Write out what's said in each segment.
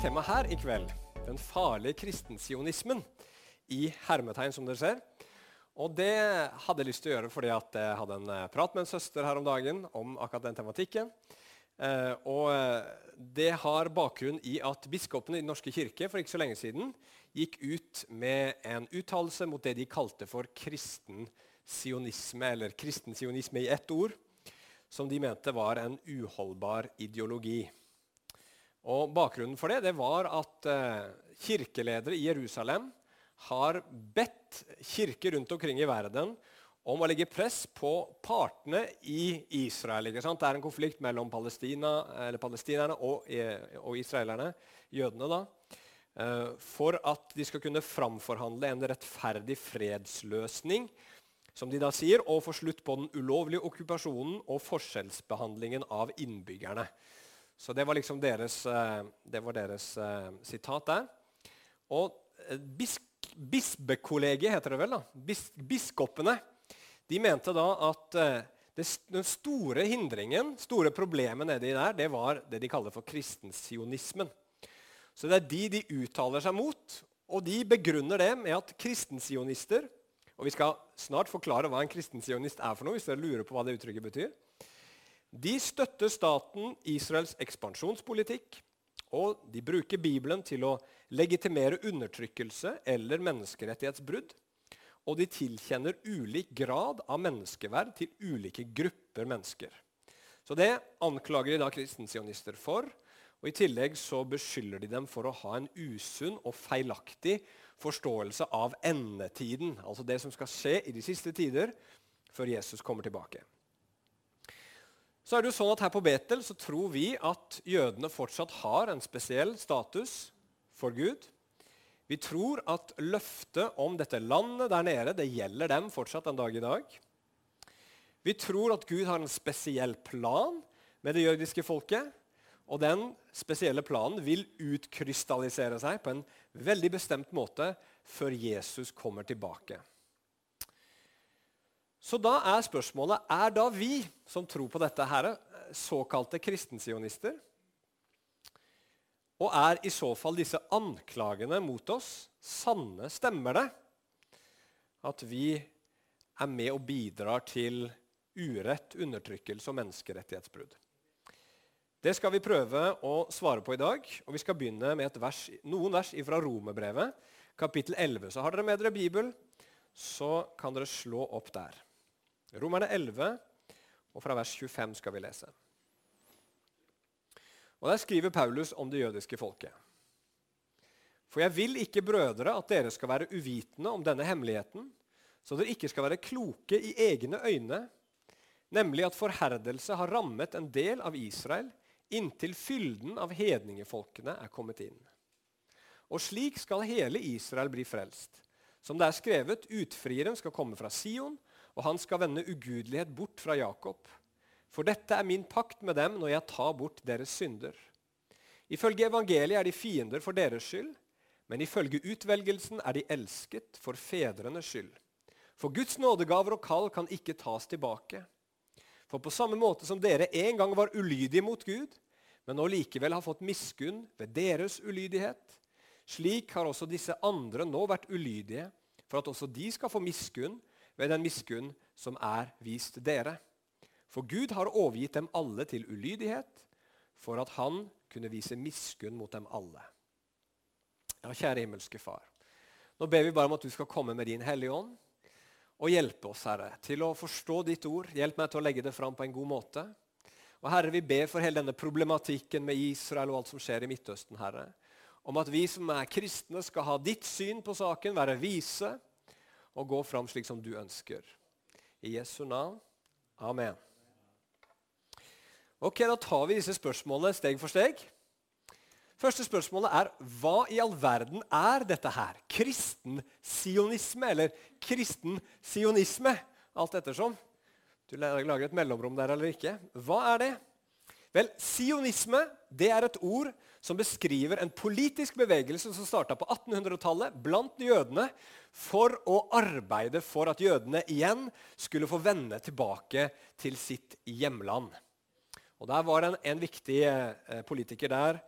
tema her i kveld. Den farlige kristensionismen. I hermetegn, som dere ser. Og det hadde jeg lyst til å gjøre fordi at jeg hadde en eh, prat med en søster her om dagen om akkurat den tematikken. Eh, og eh, det har bakgrunn i at biskopene i Den norske kirke for ikke så lenge siden gikk ut med en uttalelse mot det de kalte for kristen sionisme, eller kristen sionisme i ett ord, som de mente var en uholdbar ideologi. Og Bakgrunnen for det, det var at eh, kirkeledere i Jerusalem har bedt kirker rundt omkring i verden om å legge press på partene i Israel. Det er en konflikt mellom Palestina, palestinerne og, eh, og, israelerne, jødene, da, eh, for at de skal kunne framforhandle en rettferdig fredsløsning som de da sier, og få slutt på den ulovlige okkupasjonen og forskjellsbehandlingen av innbyggerne. Så det var liksom deres, eh, det var deres uh, sitat der. Og eh, bisk, Bispekollegiet heter det vel. da, Bis, Biskopene de mente da at det, den store hindringen, store problemet nedi der, det var det de kaller for kristensionismen. Så det er de de uttaler seg mot, og de begrunner det med at kristensionister og Vi skal snart forklare hva en kristensionist er for noe, hvis dere lurer på hva det uttrykket betyr. De støtter staten Israels ekspansjonspolitikk, og de bruker Bibelen til å legitimere undertrykkelse eller menneskerettighetsbrudd. Og de tilkjenner ulik grad av menneskeverd til ulike grupper mennesker. Så Det anklager de da kristensionister for. og I tillegg så beskylder de dem for å ha en usunn og feilaktig forståelse av endetiden. Altså det som skal skje i de siste tider før Jesus kommer tilbake. Så er det jo sånn at Her på Betel så tror vi at jødene fortsatt har en spesiell status for Gud. Vi tror at løftet om dette landet der nede det gjelder dem fortsatt en dag i dag. Vi tror at Gud har en spesiell plan med det jødiske folket. Og den spesielle planen vil utkrystallisere seg på en veldig bestemt måte før Jesus kommer tilbake. Så da er spørsmålet er da vi som tror på dette, her, såkalte kristensionister? Og er i så fall disse anklagene mot oss sanne? Stemmer det at vi er med og bidrar til urett, undertrykkelse og menneskerettighetsbrudd? Det skal vi prøve å svare på i dag. og Vi skal begynne med vers, noen vers fra Romerbrevet, kapittel 11. Så har dere med dere Bibel, så kan dere slå opp der. Romerne 11, og fra vers 25 skal vi lese. Og Der skriver Paulus om det jødiske folket. For jeg vil ikke, brødre, at dere skal være uvitende om denne hemmeligheten, så dere ikke skal være kloke i egne øyne, nemlig at forherdelse har rammet en del av Israel inntil fylden av hedningefolkene er kommet inn. Og slik skal hele Israel bli frelst. Som det er skrevet, utfrieren skal komme fra Sion, og han skal vende ugudelighet bort fra Jakob. For dette er min pakt med dem når jeg tar bort deres synder. Ifølge evangeliet er de fiender for deres skyld, men ifølge utvelgelsen er de elsket for fedrenes skyld. For Guds nådegaver og kall kan ikke tas tilbake. For på samme måte som dere en gang var ulydige mot Gud, men nå likevel har fått miskunn ved deres ulydighet, slik har også disse andre nå vært ulydige, for at også de skal få miskunn ved den miskunn som er vist dere. For Gud har overgitt dem alle til ulydighet, for at han kunne vise miskunn mot dem alle. Ja, kjære himmelske Far. Nå ber vi bare om at du skal komme med din Hellige Ånd og hjelpe oss, Herre, til å forstå ditt ord. Hjelp meg til å legge det fram på en god måte. Og Herre, vi ber for hele denne problematikken med Israel og alt som skjer i Midtøsten, Herre. Om at vi som er kristne, skal ha ditt syn på saken, være vise og gå fram slik som du ønsker. I Jesu navn. Amen. Ok, Da tar vi disse spørsmålene steg for steg. Første spørsmålet er hva i all verden er dette her? Kristen sionisme, eller kristen sionisme, alt ettersom. Du lager et mellomrom der eller ikke. Hva er det? Vel, Sionisme det er et ord som beskriver en politisk bevegelse som starta på 1800-tallet blant jødene for å arbeide for at jødene igjen skulle få vende tilbake til sitt hjemland. Og Der var en, en viktig eh, politiker der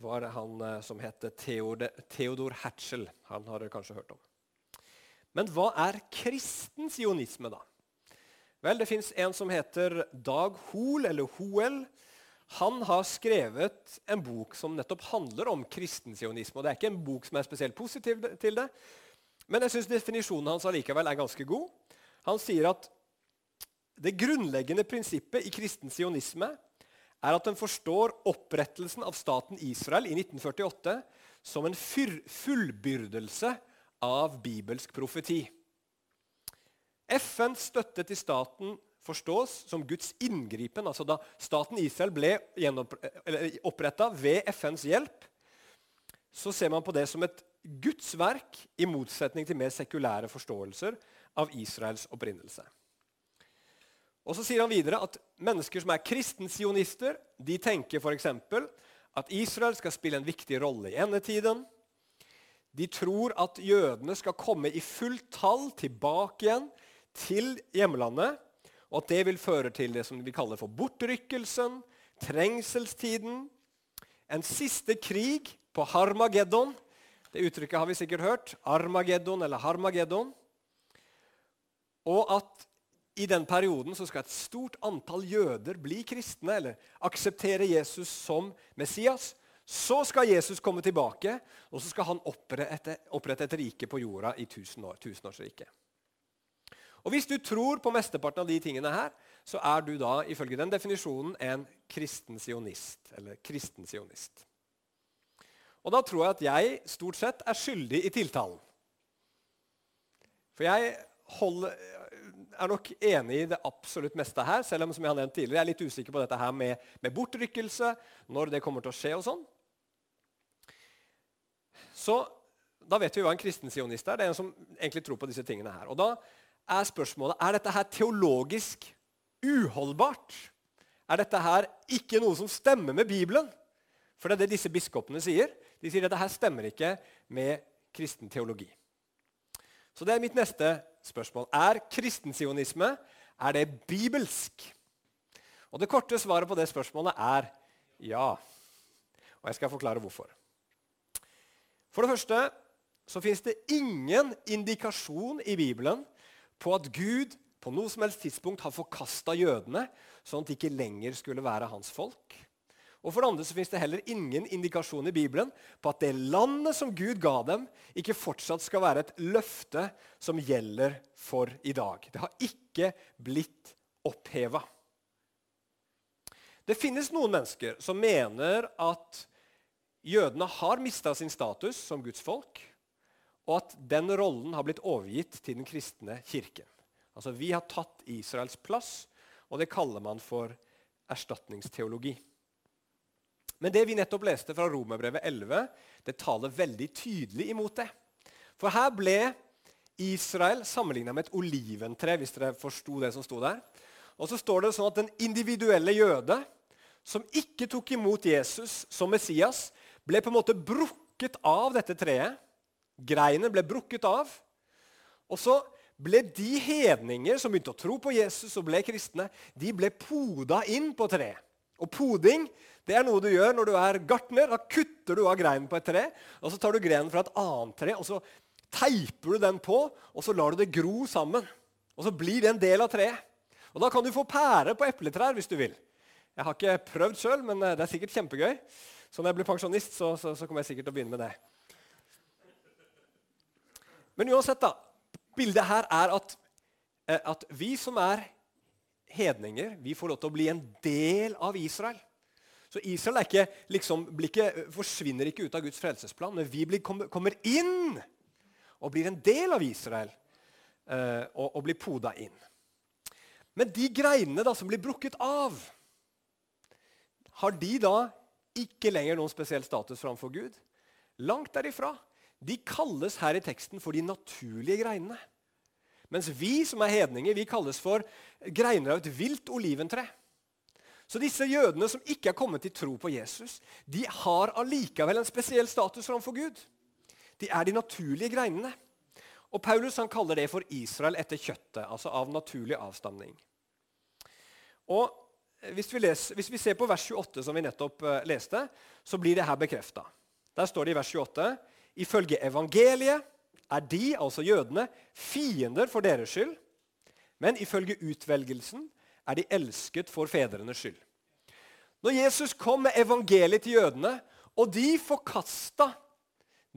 var han eh, som het Theodor Hatchel. Han har dere kanskje hørt om. Men hva er kristen sionisme, da? Vel, Det fins en som heter Dag Hoel, eller Hoel. Han har skrevet en bok som nettopp handler om kristensionisme. Og det er ikke en bok som er spesielt positiv til det, men jeg syns definisjonen hans allikevel er ganske god. Han sier at det grunnleggende prinsippet i kristen sionisme er at den forstår opprettelsen av staten Israel i 1948 som en fullbyrdelse av bibelsk profeti. FNs støtte til staten forstås som Guds inngripen. altså Da staten Israel ble oppretta ved FNs hjelp, så ser man på det som et Guds verk, i motsetning til mer sekulære forståelser av Israels opprinnelse. Og så sier han videre at Mennesker som er kristensionister, de tenker f.eks. at Israel skal spille en viktig rolle i endetiden. De tror at jødene skal komme i fullt tall tilbake igjen til hjemlandet, og at det vil føre til det som vi kaller for bortrykkelsen, trengselstiden, en siste krig på Harmageddon. Det uttrykket har vi sikkert hørt. Armageddon eller Harmageddon. Og at i den perioden så skal et stort antall jøder bli kristne eller akseptere Jesus som Messias. Så skal Jesus komme tilbake, og så skal han opprette, opprette et rike på jorda i tusen år, tusenårsriket. Og Hvis du tror på mesteparten av de tingene her, så er du da ifølge den definisjonen en kristen sionist. Eller kristen sionist. Og da tror jeg at jeg stort sett er skyldig i tiltalen. For jeg holder, er nok enig i det absolutt meste her, selv om som jeg har nevnt tidligere, jeg er litt usikker på dette her med, med bortrykkelse, når det kommer til å skje og sånn. Så da vet vi hva en kristen sionist er. Det er en som egentlig tror på disse tingene her. Og da er spørsmålet er dette her teologisk uholdbart. Er dette her ikke noe som stemmer med Bibelen? For det er det disse biskopene sier. De sier at dette her stemmer ikke med kristen teologi. Så det er mitt neste spørsmål. Er kristensionisme er det bibelsk? Og Det korte svaret på det spørsmålet er ja. Og jeg skal forklare hvorfor. For det første så fins det ingen indikasjon i Bibelen på at Gud på noe som helst tidspunkt har forkasta jødene, sånn at de ikke lenger skulle være hans folk. Og for det andre så finnes det heller ingen indikasjon i Bibelen på at det landet som Gud ga dem, ikke fortsatt skal være et løfte som gjelder for i dag. Det har ikke blitt oppheva. Det finnes noen mennesker som mener at jødene har mista sin status som Guds folk, og at den rollen har blitt overgitt til den kristne kirken. Altså Vi har tatt Israels plass, og det kaller man for erstatningsteologi. Men det vi nettopp leste fra Romerbrevet 11, det taler veldig tydelig imot det. For her ble Israel sammenligna med et oliventre, hvis dere forsto det som sto der. Og så står det sånn at den individuelle jøde som ikke tok imot Jesus som Messias, ble på en måte brukket av dette treet. Greinen ble brukket av. Og så ble de hedninger som begynte å tro på Jesus og ble kristne, de ble poda inn på treet. Og poding det er noe du gjør når du er gartner. Da kutter du av greinen på et tre, og så tar du grenen fra et annet tre, og så teiper du den på, og så lar du det gro sammen. Og så blir det en del av treet. Og Da kan du få pære på epletrær hvis du vil. Jeg har ikke prøvd sjøl, men eh, det er sikkert kjempegøy. Så når jeg blir pensjonist, så, så, så kommer jeg sikkert til å begynne med det. Men uansett, da. Bildet her er at, eh, at vi som er hedninger, vi får lov til å bli en del av Israel. Så Israel ikke, liksom, ikke, forsvinner ikke ut av Guds frelsesplan, men vi blir, kommer inn og blir en del av Israel eh, og, og, blir poda inn. Men de greinene da, som blir brukket av, har de da ikke lenger noen spesiell status framfor Gud? Langt derifra. De kalles her i teksten for de naturlige greinene. Mens vi som er hedninger, vi kalles for greiner av et vilt oliventre. Så disse jødene som ikke er kommet til tro på Jesus, de har allikevel en spesiell status framfor Gud. De er de naturlige greinene. Og Paulus han kaller det for Israel etter kjøttet, altså av naturlig avstamning. Og hvis vi, leser, hvis vi, ser på vers 28, som vi nettopp uh, leste, så blir det her bekrefta. Der står det i vers 28.: Ifølge evangeliet er de, altså jødene, fiender for deres skyld. Men ifølge utvelgelsen er de elsket for fedrenes skyld. Når Jesus kom med evangeliet til jødene, og de forkasta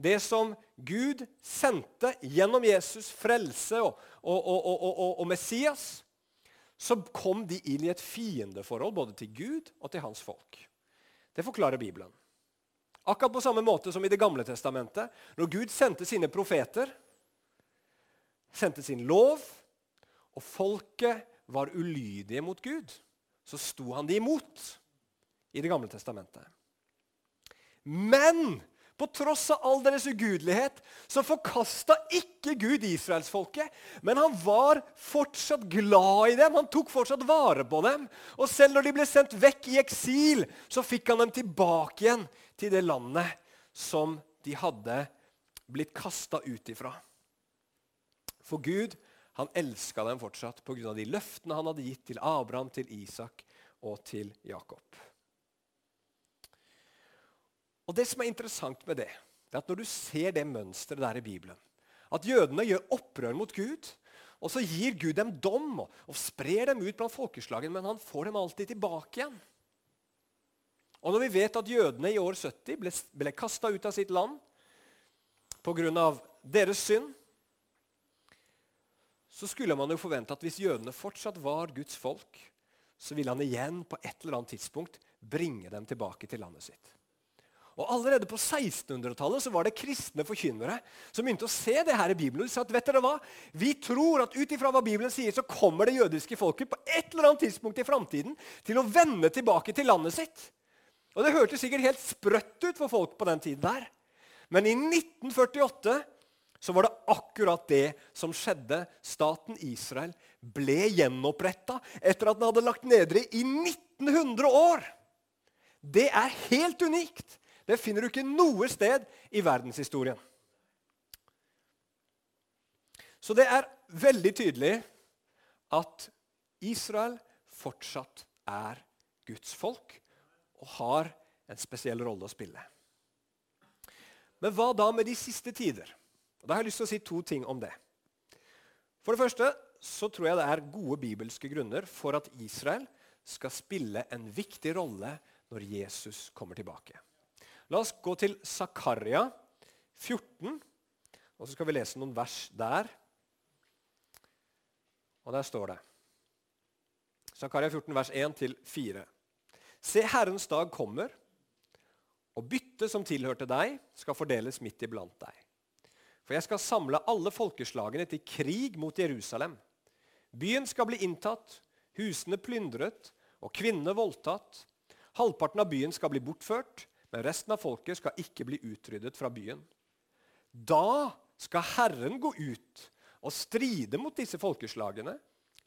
det som Gud sendte gjennom Jesus, frelse og, og, og, og, Messias, så kom de inn i et fiendeforhold både til Gud og til hans folk. Det forklarer Bibelen. Akkurat på samme måte som i Det gamle testamentet. Når Gud sendte sine profeter, sendte sin lov, og folket var ulydige mot Gud, så sto han de imot i Det gamle testamentet. Men på tross av all deres ugudelighet så forkasta ikke Gud israelsfolket. Men han var fortsatt glad i dem, han tok fortsatt vare på dem. Og selv når de ble sendt vekk i eksil, så fikk han dem tilbake igjen til det landet som de hadde blitt kasta ut ifra. For Gud han elska dem fortsatt pga. de løftene han hadde gitt til Abraham, til Isak og til Jakob. Og Det som er interessant med det, det er at når du ser det mønsteret der i Bibelen, at jødene gjør opprør mot Gud, og så gir Gud dem dom og, sprer dem ut blant folkeslagene, men han får dem alltid tilbake igjen. Og når vi vet at jødene i år 70 ble, ble kasta ut av sitt land pga. deres synd, så skulle man jo forvente at hvis jødene fortsatt var Guds folk, så ville han igjen på et eller annet tidspunkt bringe dem tilbake til landet sitt. Og Allerede på 1600-tallet så var det kristne forkynnere som begynte å se det her i Bibelen. De sa at vet dere hva? Vi tror at ut ifra hva Bibelen sier, så kommer det jødiske folket på et eller annet tidspunkt i framtiden til å vende tilbake til landet sitt. Og Det hørtes sikkert helt sprøtt ut for folk på den tiden. der. Men i 1948 så var det akkurat det som skjedde. Staten Israel ble gjenoppretta etter at den hadde lagt nedre i 1900 år. Det er helt unikt. Det finner du ikke noe sted i verdenshistorien. Så det er veldig tydelig at Israel fortsatt er Guds folk og har en spesiell rolle å spille. Men hva da med de siste tider? Og da har jeg lyst til å si to ting om det. For det første så tror jeg det er gode bibelske grunner for at Israel skal spille en viktig rolle når Jesus kommer tilbake. La oss gå til Zakaria 14, og så skal vi lese noen vers der. Og der står det Zakaria 14, vers 1-4. Se, Herrens dag kommer, og byttet som tilhørte deg, skal fordeles midt iblant deg. For jeg skal samle alle folkeslagene til krig mot Jerusalem. Byen skal bli inntatt, husene plyndret og kvinnene voldtatt. Halvparten av byen skal bli bortført, men resten av folket skal ikke bli utryddet fra byen. Da skal Herren gå ut og stride mot disse folkeslagene,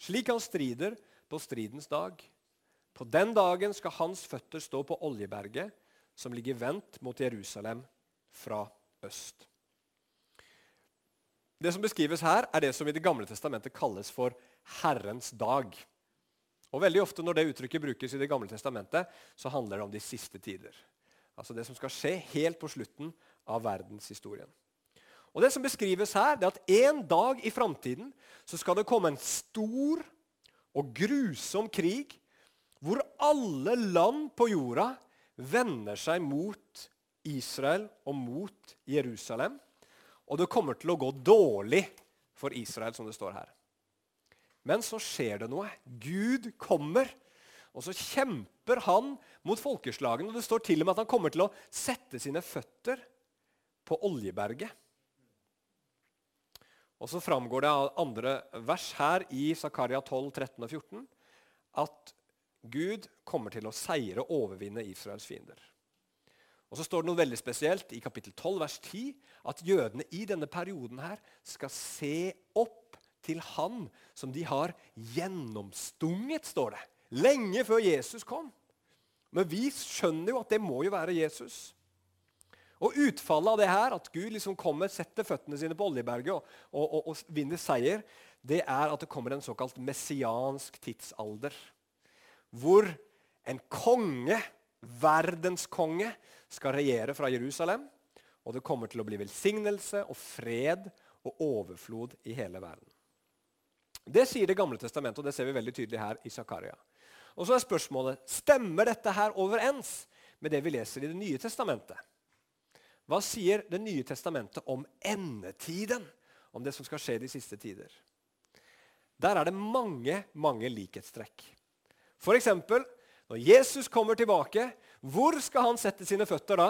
slik han strider på stridens dag. På den dagen skal hans føtter stå på Oljeberget, som ligger vendt mot Jerusalem fra øst. Det som beskrives her, er det som i Det gamle testamentet kalles for Herrens dag. Og Veldig ofte når det uttrykket brukes i Det gamle testamentet, så handler det om de siste tider. Altså det som skal skje helt på slutten av verdenshistorien. Og Det som beskrives her, det er at en dag i framtiden skal det komme en stor og grusom krig hvor alle land på jorda vender seg mot Israel og mot Jerusalem. Og det kommer til å gå dårlig for Israel, som det står her. Men så skjer det noe. Gud kommer og så kjemper han mot folkeslagene. og Det står til og med at han kommer til å sette sine føtter på Oljeberget. Og så framgår det av andre vers her i Zakaria 12, 13 og 14 at Gud kommer til å seire og overvinne Israels fiender. Og så står det noe veldig spesielt i kapittel 12, vers 10, at jødene i denne perioden her skal se opp til han som de har gjennomstunget, står det. Lenge før Jesus kom. Men vi skjønner jo at det må jo være Jesus. Og Utfallet av det her, at Gud liksom kommer, setter føttene sine på Oljeberget og, og, og, og vinner seier, det er at det kommer en såkalt messiansk tidsalder. Hvor En konge, verdenskonge, skal regjere fra Jerusalem. Og det kommer til å bli velsignelse og fred og overflod i hele verden. Det sier Det gamle testamentet, og det ser vi veldig tydelig her i Zakaria. Og så er spørsmålet stemmer dette her overens med det vi leser i Det nye testamentet. Hva sier Det nye testamentet om endetiden? Om det som skal skje de siste tider? Der er det mange, mange likhetstrekk. F.eks. når Jesus kommer tilbake, hvor skal han sette sine føtter da?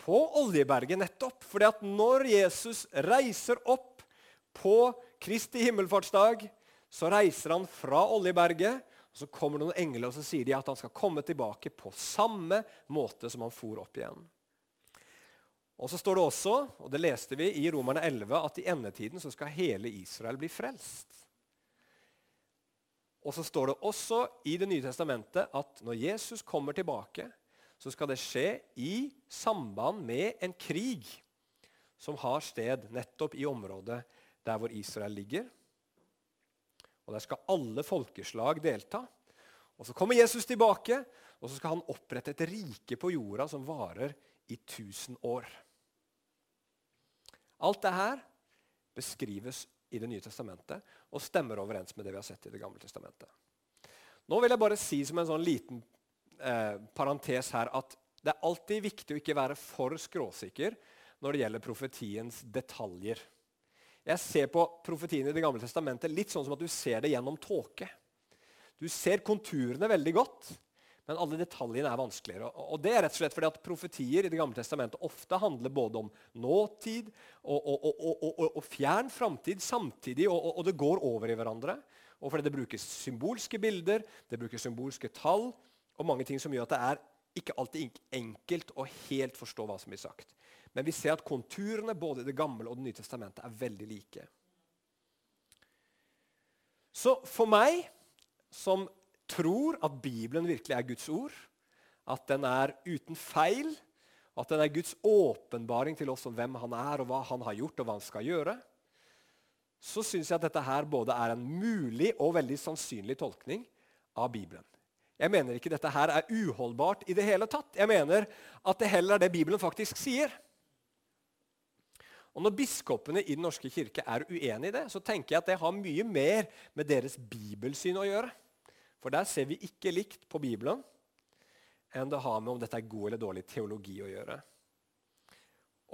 På Oljeberget, nettopp. Fordi at når Jesus reiser opp på Kristi himmelfartsdag, så reiser han fra Oljeberget. og Så kommer noen engler og så sier de at han skal komme tilbake på samme måte som han for opp igjen. Og så står det også, og det leste vi i Romerne 11, at i endetiden så skal hele Israel bli frelst. Og så står det også i Det nye testamentet at når Jesus kommer tilbake, så skal det skje i samband med en krig som har sted nettopp i området der hvor Israel ligger. Og Der skal alle folkeslag delta. Og Så kommer Jesus tilbake, og så skal han opprette et rike på jorda som varer i 1000 år. Alt det her beskrives i Det nye testamentet og stemmer overens med det vi har sett i Det gamle testamentet. Nå vil jeg bare si som en sånn liten eh, parentes her at det er alltid viktig å ikke være for skråsikker når det gjelder profetiens detaljer. Jeg ser på profetien i Det gamle testamentet litt sånn som at du ser det gjennom tåke. Du ser konturene veldig godt, men alle detaljene er vanskeligere. Og det er rett og slett fordi at Profetier i Det gamle testamentet ofte handler både om nåtid og, og, og, og fjern framtid samtidig, og, det går over i hverandre. Og fordi det brukes symbolske bilder, det brukes symbolske tall og mange ting som gjør at det er ikke alltid enkelt å helt forstå hva som blir sagt. Men vi ser at konturene både i Det gamle og Det nye testamentet er veldig like. Så for meg, som tror at Bibelen virkelig er Guds ord, at den er uten feil, at den er Guds åpenbaring til oss om hvem han er, og hva han har gjort, og hva han skal gjøre, så syns jeg at dette her både er en mulig og veldig sannsynlig tolkning av Bibelen. Jeg mener ikke dette her er uholdbart i det hele tatt. Jeg mener at det heller er det Bibelen faktisk sier. Og Når biskopene i Den norske kirke er uenig i det, så tenker jeg at det har mye mer med deres bibelsyn å gjøre. For der ser vi ikke likt på Bibelen enn det har med om dette er god eller dårlig teologi å gjøre.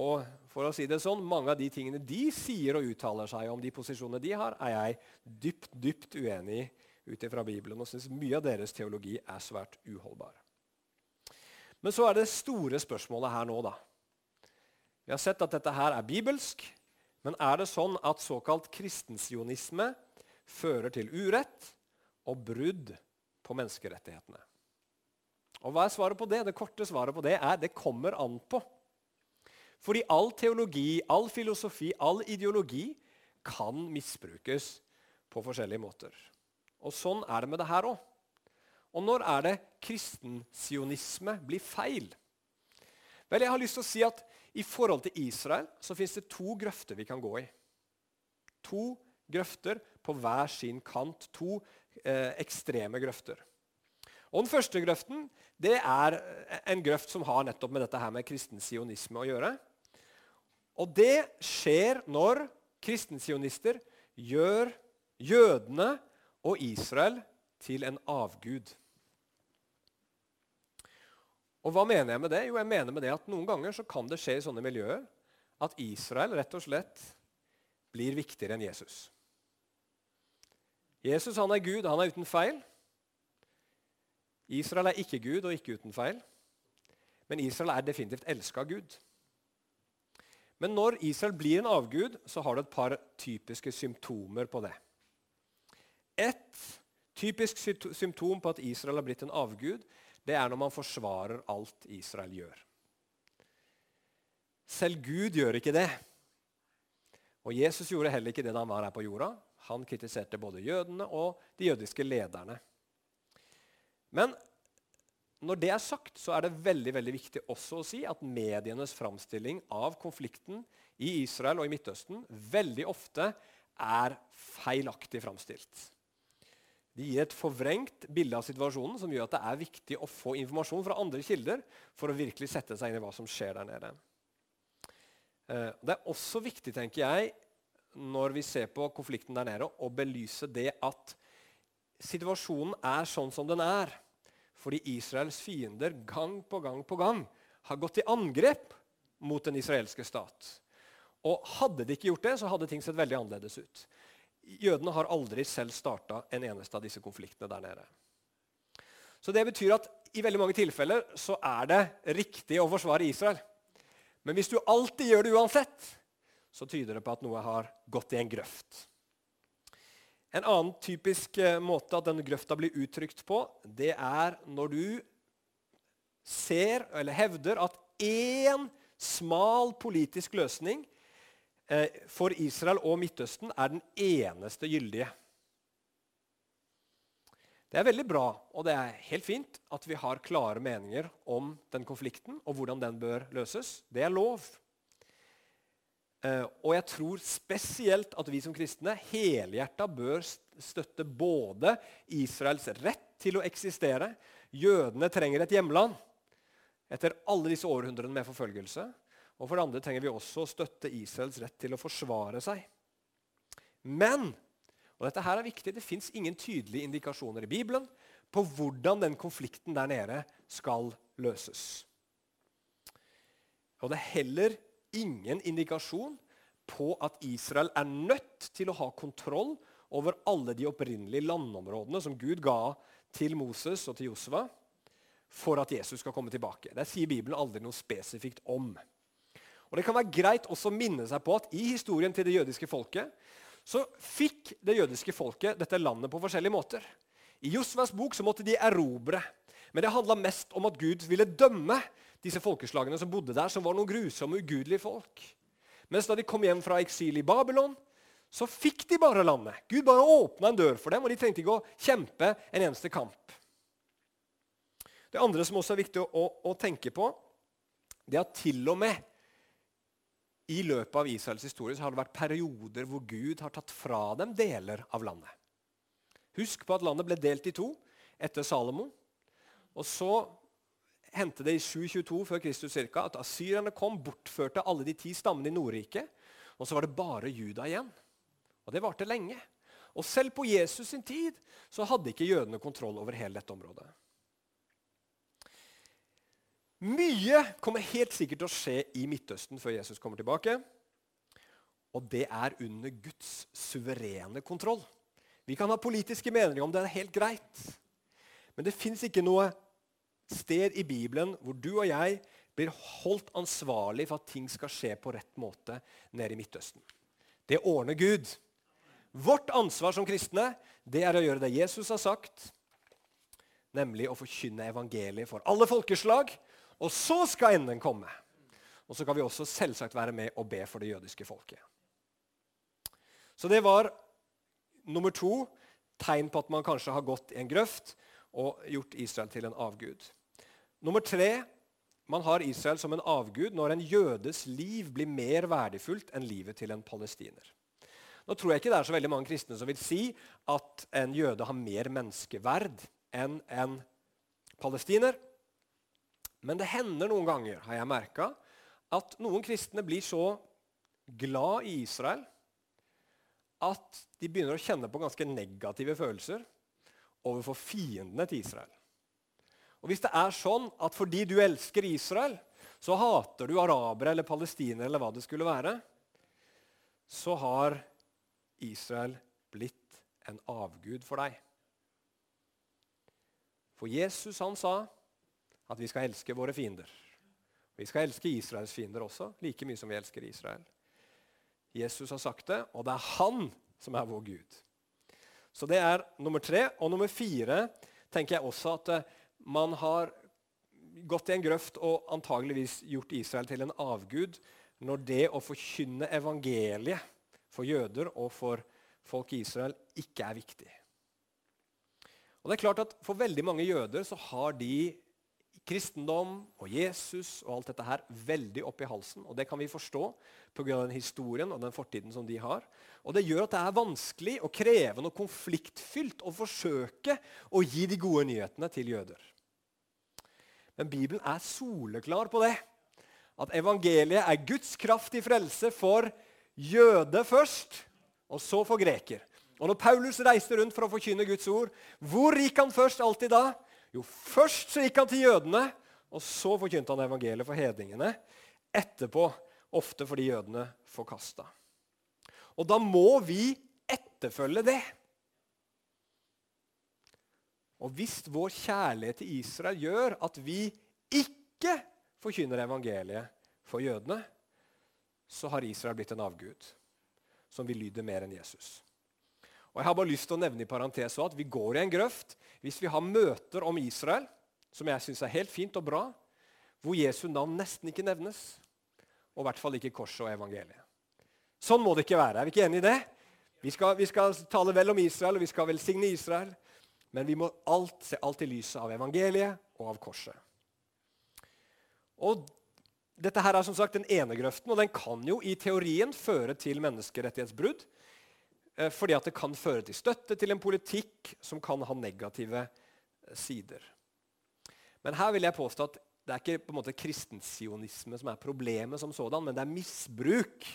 Og for å si det sånn, Mange av de tingene de sier og uttaler seg om de posisjonene de har, er jeg dypt dypt uenig i ut ifra Bibelen og syns mye av deres teologi er svært uholdbar. Men så er det store spørsmålet her nå, da. Vi har sett at dette her er bibelsk, men er det sånn at såkalt kristensionisme fører til urett? Og brudd på menneskerettighetene. Og Hva er svaret på det? Det korte svaret på det er det kommer an på. Fordi all teologi, all filosofi, all ideologi kan misbrukes på forskjellige måter. Og Sånn er det med det her òg. Og når er det kristensionisme blir feil? Vel, jeg har lyst til å si at I forhold til Israel så fins det to grøfter vi kan gå i. To grøfter på hver sin kant. To ekstreme grøfter. Og Den første grøften det er en grøft som har nettopp med dette her med kristen sionisme å gjøre. Og det skjer når kristensionister gjør jødene og Israel til en avgud. Og Hva mener jeg med det? Jo, jeg mener med det at Noen ganger så kan det skje i sånne miljøer at Israel rett og slett blir viktigere enn Jesus. Jesus han er Gud, han er uten feil. Israel er ikke Gud og ikke uten feil. Men Israel er definitivt elska av Gud. Men når Israel blir en avgud, så har du et par typiske symptomer på det. Et typisk symptom på at Israel har blitt en avgud, det er når man forsvarer alt Israel gjør. Selv Gud gjør ikke det. Og Jesus gjorde heller ikke det da han var her på jorda. Han kritiserte både jødene og de jødiske lederne. Men når det er sagt, så er det veldig veldig viktig også å si at medienes framstilling av konflikten i Israel og i Midtøsten veldig ofte er feilaktig framstilt. De gir et forvrengt bilde av situasjonen som gjør at det er viktig å få informasjon fra andre kilder for å virkelig sette seg inn i hva som skjer der nede. Eh, det er også viktig tenker jeg, når vi ser på konflikten der nede, å belyse det at situasjonen er sånn som den er fordi Israels fiender gang på gang på gang har gått i angrep mot den israelske stat. Og Hadde de ikke gjort det, så hadde ting sett veldig annerledes ut. Jødene har aldri selv starta en eneste av disse konfliktene der nede. Så Det betyr at i veldig mange tilfeller så er det riktig å forsvare Israel. Men hvis du alltid gjør det uansett, så tyder det på at noe har gått i en grøft. En annen typisk eh, måte at denne grøfta blir uttrykt på, det er når du ser eller hevder at én smal politisk løsning Eh, for Israel og Midtøsten er den eneste gyldige. Det er veldig bra og det er helt fint at vi har klare meninger om den konflikten og hvordan den bør løses. Det er lov. Eh, og jeg tror spesielt at vi som kristne helhjerta bør støtte både Israels rett til å eksistere Jødene trenger et hjemland etter alle disse århundrene med forfølgelse. Og for det andre trenger vi også å støtte Israels rett til å forsvare seg. Men og dette her er viktig, det fins ingen tydelige indikasjoner i Bibelen på hvordan den konflikten der nede skal løses. Og det er heller ingen indikasjon på at Israel er nødt til å ha kontroll over alle de opprinnelige landområdene som Gud ga til Moses og til Josva for at Jesus skal komme tilbake. Det sier Bibelen aldri noe spesifikt om. Og Det kan være greit også å minne seg på at i historien til det jødiske folket så fikk det jødiske folket dette landet på forskjellige måter. I Josvas bok så måtte de erobre. Men det handla mest om at Gud ville dømme disse folkeslagene som bodde der, som var noen grusomme, ugudelige folk. Mens da de kom hjem fra eksil i Babylon, så fikk de bare landet. Gud bare åpna en dør for dem, og de trengte ikke å kjempe en eneste kamp. Det andre som også er viktig å, å, å tenke på, det er at til og med i løpet av Israels historie så har det vært perioder hvor Gud har tatt fra dem deler av landet. Husk på at landet ble delt i to etter Salomo. Og så hendte det i 722 før Kristus cirka, at asyrerne kom, bortførte alle de ti stammene i Nordriket. Og så var det bare Juda igjen. Og det varte lenge. Og selv på Jesus sin tid så hadde ikke jødene kontroll over hele dette området. Mye kommer helt sikkert til å skje i Midtøsten før Jesus kommer tilbake. Og det er under Guds suverene kontroll. Vi kan ha politiske meninger om det er helt greit. Men det fins ikke noe sted i Bibelen hvor du og jeg blir holdt ansvarlig for at ting skal skje på rett måte nede i Midtøsten. Det ordner Gud. Vårt ansvar som kristne det er å gjøre det Jesus har sagt, nemlig å forkynne evangeliet for alle folkeslag og så skal enden komme. Og så kan vi også selvsagt være med og be for det jødiske folket. Så det var nummer to tegn på at man kanskje har gått i en grøft og gjort Israel til en avgud. Nummer tre man har Israel som en avgud når en jødes liv blir mer verdifullt enn livet til en palestiner. Nå tror jeg ikke det er så veldig mange kristne som vil si at en jøde har mer menneskeverd enn en palestiner. Men det hender noen ganger, har jeg merka, at noen kristne blir så glad i Israel at de begynner å kjenne på ganske negative følelser overfor fiendene til Israel. Og Hvis det er sånn at fordi du elsker Israel, så hater du arabere eller palestinere eller hva det skulle være, så har Israel blitt en avgud for deg. For Jesus han sa at vi skal elske våre fiender. Vi skal elske Israels fiender også, like mye som vi elsker Israel. Jesus har sagt det, og det er han som er vår Gud. Så det er nummer tre. Og nummer fire tenker jeg også at eh, man har gått i en grøft og antageligvis gjort Israel til en avgud når det å forkynne evangeliet for jøder og for folk i Israel ikke er viktig. Og det er klart at For veldig mange jøder så har de kristendom og Jesus og alt dette her veldig opp i halsen. Og det kan vi forstå pga. den historien og den fortiden som de har. Og det gjør at det er vanskelig og krevende og konfliktfylt å forsøke å gi de gode nyhetene til jøder. Men Bibelen er soleklar på det. At evangeliet er Guds kraft i frelse for jøde først, og så for greker. Og når Paulus reiste rundt for å forkynne Guds ord, hvor gikk han først alltid da? Jo, først så gikk han til jødene, og så forkynte han evangeliet for hedningene. Etterpå, ofte fordi jødene forkasta. Og da må vi etterfølge det. Og hvis vår kjærlighet til Israel gjør at vi ikke forkynner evangeliet for jødene, så har Israel blitt en avgud som vil lyde mer enn Jesus. Og jeg har bare lyst til å nevne i parentes at Vi går i en grøft hvis vi har møter om Israel, som jeg syns er helt fint og bra, hvor Jesu navn nesten ikke nevnes, og i hvert fall ikke korset og evangeliet. Sånn må det ikke være. Er vi ikke enige i det? Vi skal, vi skal tale vel om Israel, og vi skal velsigne Israel. Men vi må alt, se alt i lyset av evangeliet og av korset. Og Dette her er som sagt den ene grøften, og den kan jo i teorien føre til menneskerettighetsbrudd. Eh, fordi at det kan føre til støtte til en politikk som kan ha negative eh, sider. Men her vil jeg påstå at det er ikke på en måte kristensionisme som er problemet, som sådan, men det er misbruk,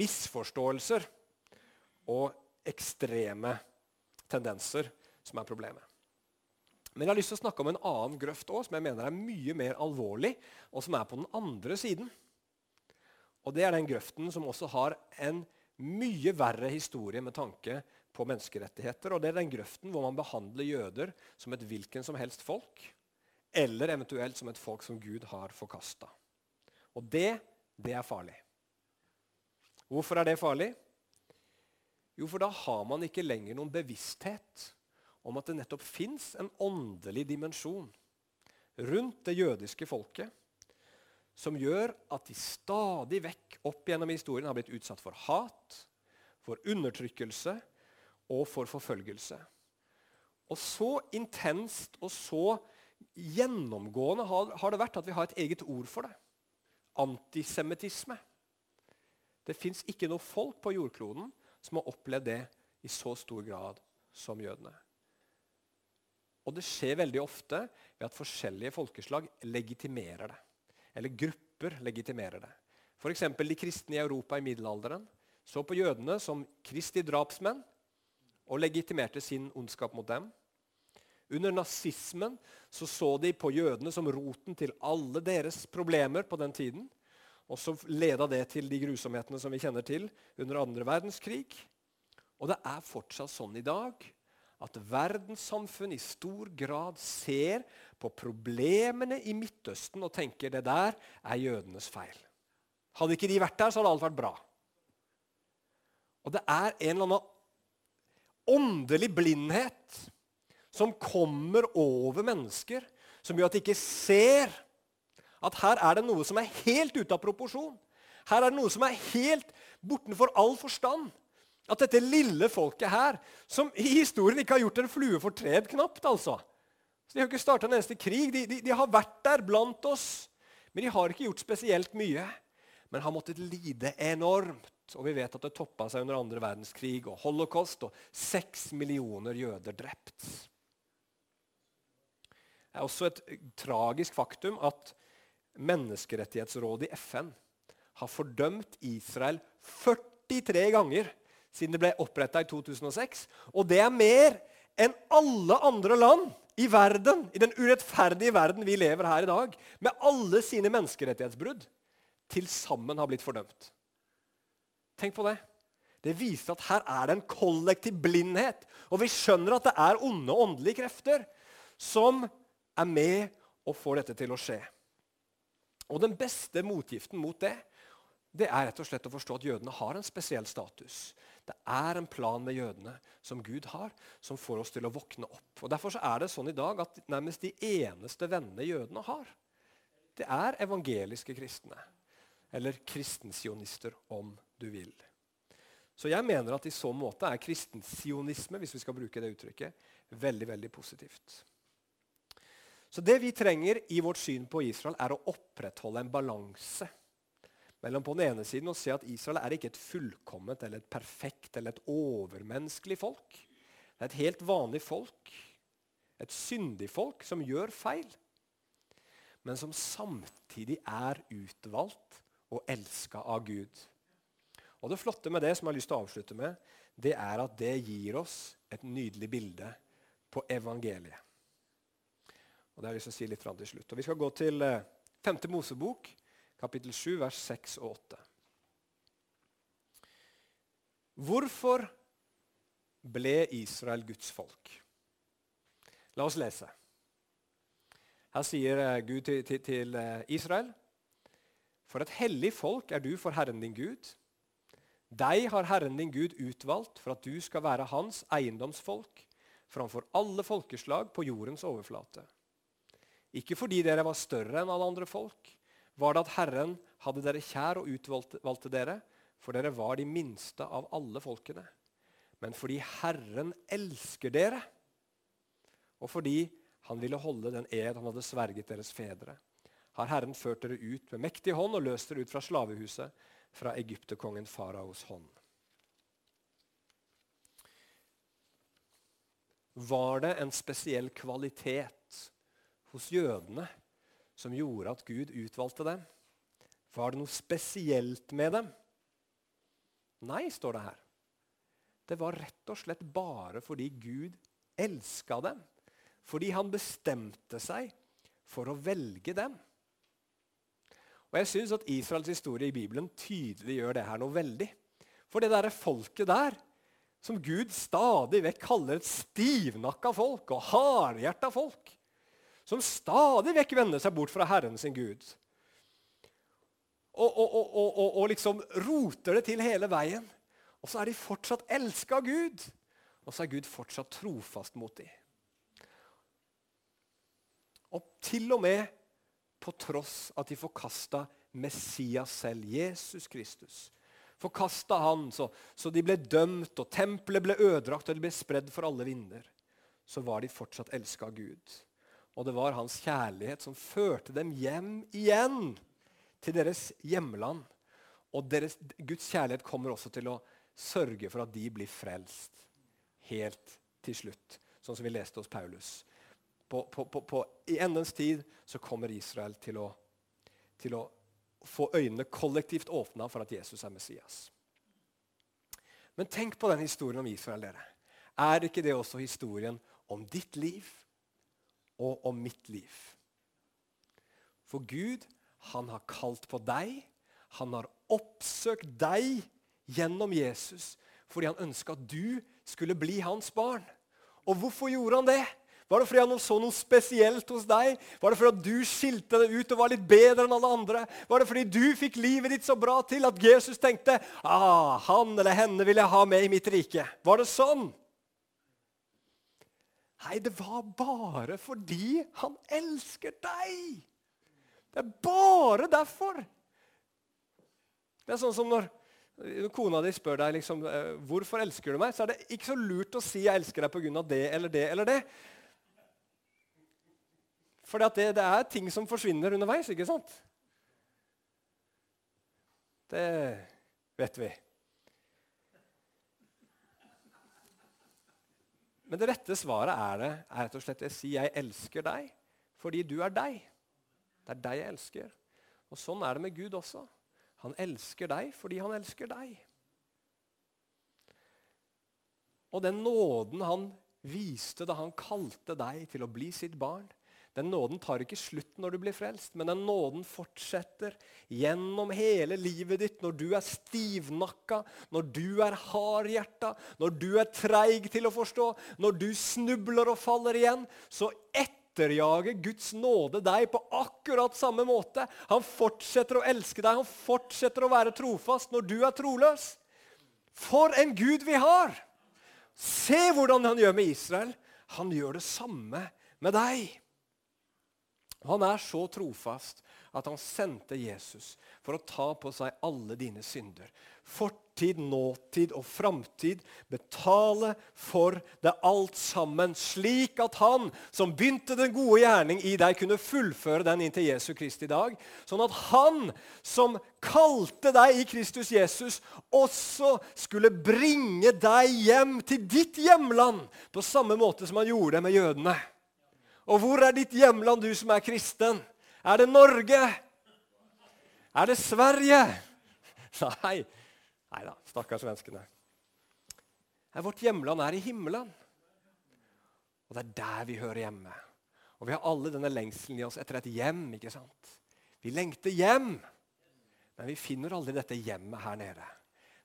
misforståelser og ekstreme tendenser som er problemet. Men jeg har lyst til å snakke om en annen grøft også, som jeg mener er mye mer alvorlig, og som er på den andre siden. Og Det er den grøften som også har en mye verre historie med tanke på menneskerettigheter. Og det er den grøften hvor man behandler jøder som et hvilken som helst folk, eller eventuelt som et folk som Gud har forkasta. Og det, det er farlig. Hvorfor er det farlig? Jo, for da har man ikke lenger noen bevissthet om at det nettopp fins en åndelig dimensjon rundt det jødiske folket som gjør at de stadig vekk opp gjennom historien har blitt utsatt for hat, for undertrykkelse og for forfølgelse. Og så intenst og så gjennomgående har, det vært at vi har et eget ord for det. Antisemittisme. Det fins ikke noe folk på jordkloden som har opplevd det i så stor grad som jødene. Og det skjer veldig ofte ved at forskjellige folkeslag legitimerer det eller grupper legitimerer det. F.eks. de kristne i Europa i middelalderen så på jødene som Kristi drapsmenn og legitimerte sin ondskap mot dem. Under nazismen så, så de på jødene som roten til alle deres problemer på den tiden. Og så leda det til de grusomhetene som vi kjenner til under andre verdenskrig. Og det er fortsatt sånn i dag at verdenssamfunnet i stor grad ser på problemene i Midtøsten og tenker det der er jødenes feil. Hadde ikke de vært der, så hadde alt vært bra. Og det er en eller annen åndelig blindhet som kommer over mennesker, som gjør at de ikke ser at her er det noe som er helt ute av proporsjon. Her er det noe som er helt bortenfor all forstand. At dette lille folket her, som i historien ikke har gjort en flue fortred knapt altså. Så De har ikke starta en eneste krig. De, de, de, har vært der blant oss, men de har ikke gjort spesielt mye. Men har måttet lide enormt. Og vi vet at det toppa seg under andre verdenskrig og holocaust, og seks millioner jøder drept. Det er også et tragisk faktum at Menneskerettighetsrådet i FN har fordømt Israel 43 ganger siden det ble oppretta i 2006. Og det er mer enn alle andre land i verden, i den urettferdige verden vi lever her i dag, med alle sine menneskerettighetsbrudd, til sammen har blitt fordømt. Tenk på det. Det viser at her er det en kollektiv blindhet. Og vi skjønner at det er onde åndelige krefter som er med og får dette til å skje. Og den beste motgiften mot det, det er rett og slett å forstå at jødene har en spesiell status. Det er en plan med jødene som Gud har, som får oss til å våkne opp. Og Derfor er det sånn i dag at nærmest de eneste vennene jødene har, det er evangeliske kristne. Eller kristensionister, om du vil. Så jeg mener at i så måte er kristensionisme hvis vi skal bruke det uttrykket, veldig veldig positivt. Så det vi trenger i vårt syn på Israel, er å opprettholde en balanse mellom på den ene siden å se at Israel er ikke et fullkomment eller et perfekt eller et overmenneskelig folk. Det er et helt vanlig folk, et syndig folk som gjør feil, men som samtidig er utvalgt og elska av Gud. Og Det flotte med det som jeg har lyst til å avslutte med, det er at det gir oss et nydelig bilde på evangeliet. Og Det har jeg lyst til å si litt fram til slutt. Og Vi skal gå til 5. Eh, Mosebok, kapittel 7, vers 6 og 8. Hvorfor ble Israel Guds folk? La oss lese. Her sier eh, Gud til, til, til eh, Israel.: For et hellig folk er du for Herren din Gud. Deg har Herren din Gud utvalgt for at du skal være hans eiendomsfolk framfor alle folkeslag på jordens overflate. Ikke fordi dere var større enn alle andre folk, var det at Herren hadde dere kjær og utvalgte dere, for dere var de minste av alle folkene. Men fordi Herren elsker dere, og fordi han ville holde den ed han hadde sverget deres fedre, har Herren ført dere ut med mektig hånd og løst dere ut fra slavehuset, fra egypterkongen faraos hånd. Var det en spesiell kvalitet hos jødene som gjorde at Gud utvalgte dem? Var det noe spesielt med dem? Nei, står det her. Det var rett og slett bare fordi Gud elska dem. Fordi han bestemte seg for å velge dem. Og Jeg syns at Israels historie i Bibelen tydelig gjør det her noe veldig. For det derre folket der, som Gud stadig vekk kaller et stivnakka folk og hardhjerta folk, som stadig vekk vender seg bort fra Herren sin Gud. Og, og, og, og, liksom roter det til hele veien. Og så er de fortsatt elska av Gud. Og så er Gud fortsatt trofast mot dem. Og til og med på tross at de forkasta Messias selv, Jesus Kristus. Forkasta han, så, så de ble dømt, og tempelet ble ødelagt og det ble spredd for alle vinder. Så var de fortsatt elska av Gud. Og det var hans kjærlighet som førte dem hjem igjen til deres hjemland. Og deres, Guds kjærlighet kommer også til å sørge for at de blir frelst helt til slutt, sånn som vi leste hos Paulus. På, på, på, I endens tid så kommer Israel til å, til å få øynene kollektivt åpna for at Jesus er Messias. Men tenk på den historien om Israel. dere. Er ikke det også historien om ditt liv? Og om mitt liv. For Gud, han har kalt på deg. Han har oppsøkt deg gjennom Jesus fordi han ønska at du skulle bli hans barn. Og hvorfor gjorde han det? Var det fordi han så noe spesielt hos deg? Var det fordi du skilte deg ut og var litt bedre enn alle andre? Var det fordi du fikk livet ditt så bra til at Jesus tenkte ah, han eller henne vil jeg ha med i mitt rike? Var det sånn? Nei, det var bare fordi han elsker deg. Det er bare derfor. Det er sånn som når kona di spør deg liksom, eh, hvorfor elsker du meg, så er det ikke så lurt å si 'jeg elsker deg pga. det eller det eller det'. For det, det, er ting som forsvinner underveis, ikke sant? Det vet vi. Men det rette svaret er det er rett og slett å si 'jeg elsker deg' fordi du er deg. Det er deg jeg elsker. Og Sånn er det med Gud også. Han elsker deg fordi han elsker deg. Og den nåden han viste da han kalte deg til å bli sitt barn, den nåden tar ikke slutt når du blir frelst, men den nåden fortsetter gjennom hele livet ditt når du er stivnakka, når du er hardhjerta, når du er treig til å forstå, når du snubler og faller igjen. Så etterjager Guds nåde deg på akkurat samme måte. Han fortsetter å elske deg, han fortsetter å være trofast når du er troløs. For en Gud vi har! Se hvordan han gjør med Israel. Han gjør det samme med deg. Han er så trofast at han sendte Jesus for å ta på seg alle dine synder. Fortid, nåtid og framtid. Betale for det alt sammen, slik at han som begynte den gode gjerning i deg, kunne fullføre den inntil Jesu Kristi dag. Sånn at han som kalte deg i Kristus Jesus, også skulle bringe deg hjem til ditt hjemland, på samme måte som han gjorde det med jødene. Og hvor er ditt hjemland, du som er kristen? Er det Norge? Er det Sverige? Nei. Nei da, stakkars svenskene. Vårt hjemland er i himmelen. Og det er der vi hører hjemme. Og vi har alle denne lengselen i oss etter et hjem. ikke sant? Vi lengter hjem, men vi finner aldri dette hjemmet her nede.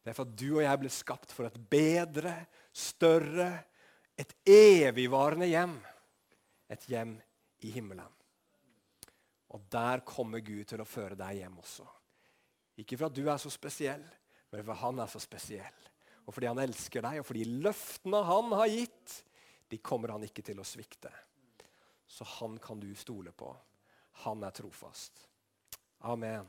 Det er for at du og jeg ble skapt for et bedre, større, et evigvarende hjem. Et hjem i himmelen. Og der kommer Gud til å føre deg hjem også. Ikke for at du er så spesiell, men for at han er så spesiell. Og fordi han elsker deg, og fordi løftene han har gitt, de kommer han ikke til å svikte. Så han kan du stole på. Han er trofast. Amen.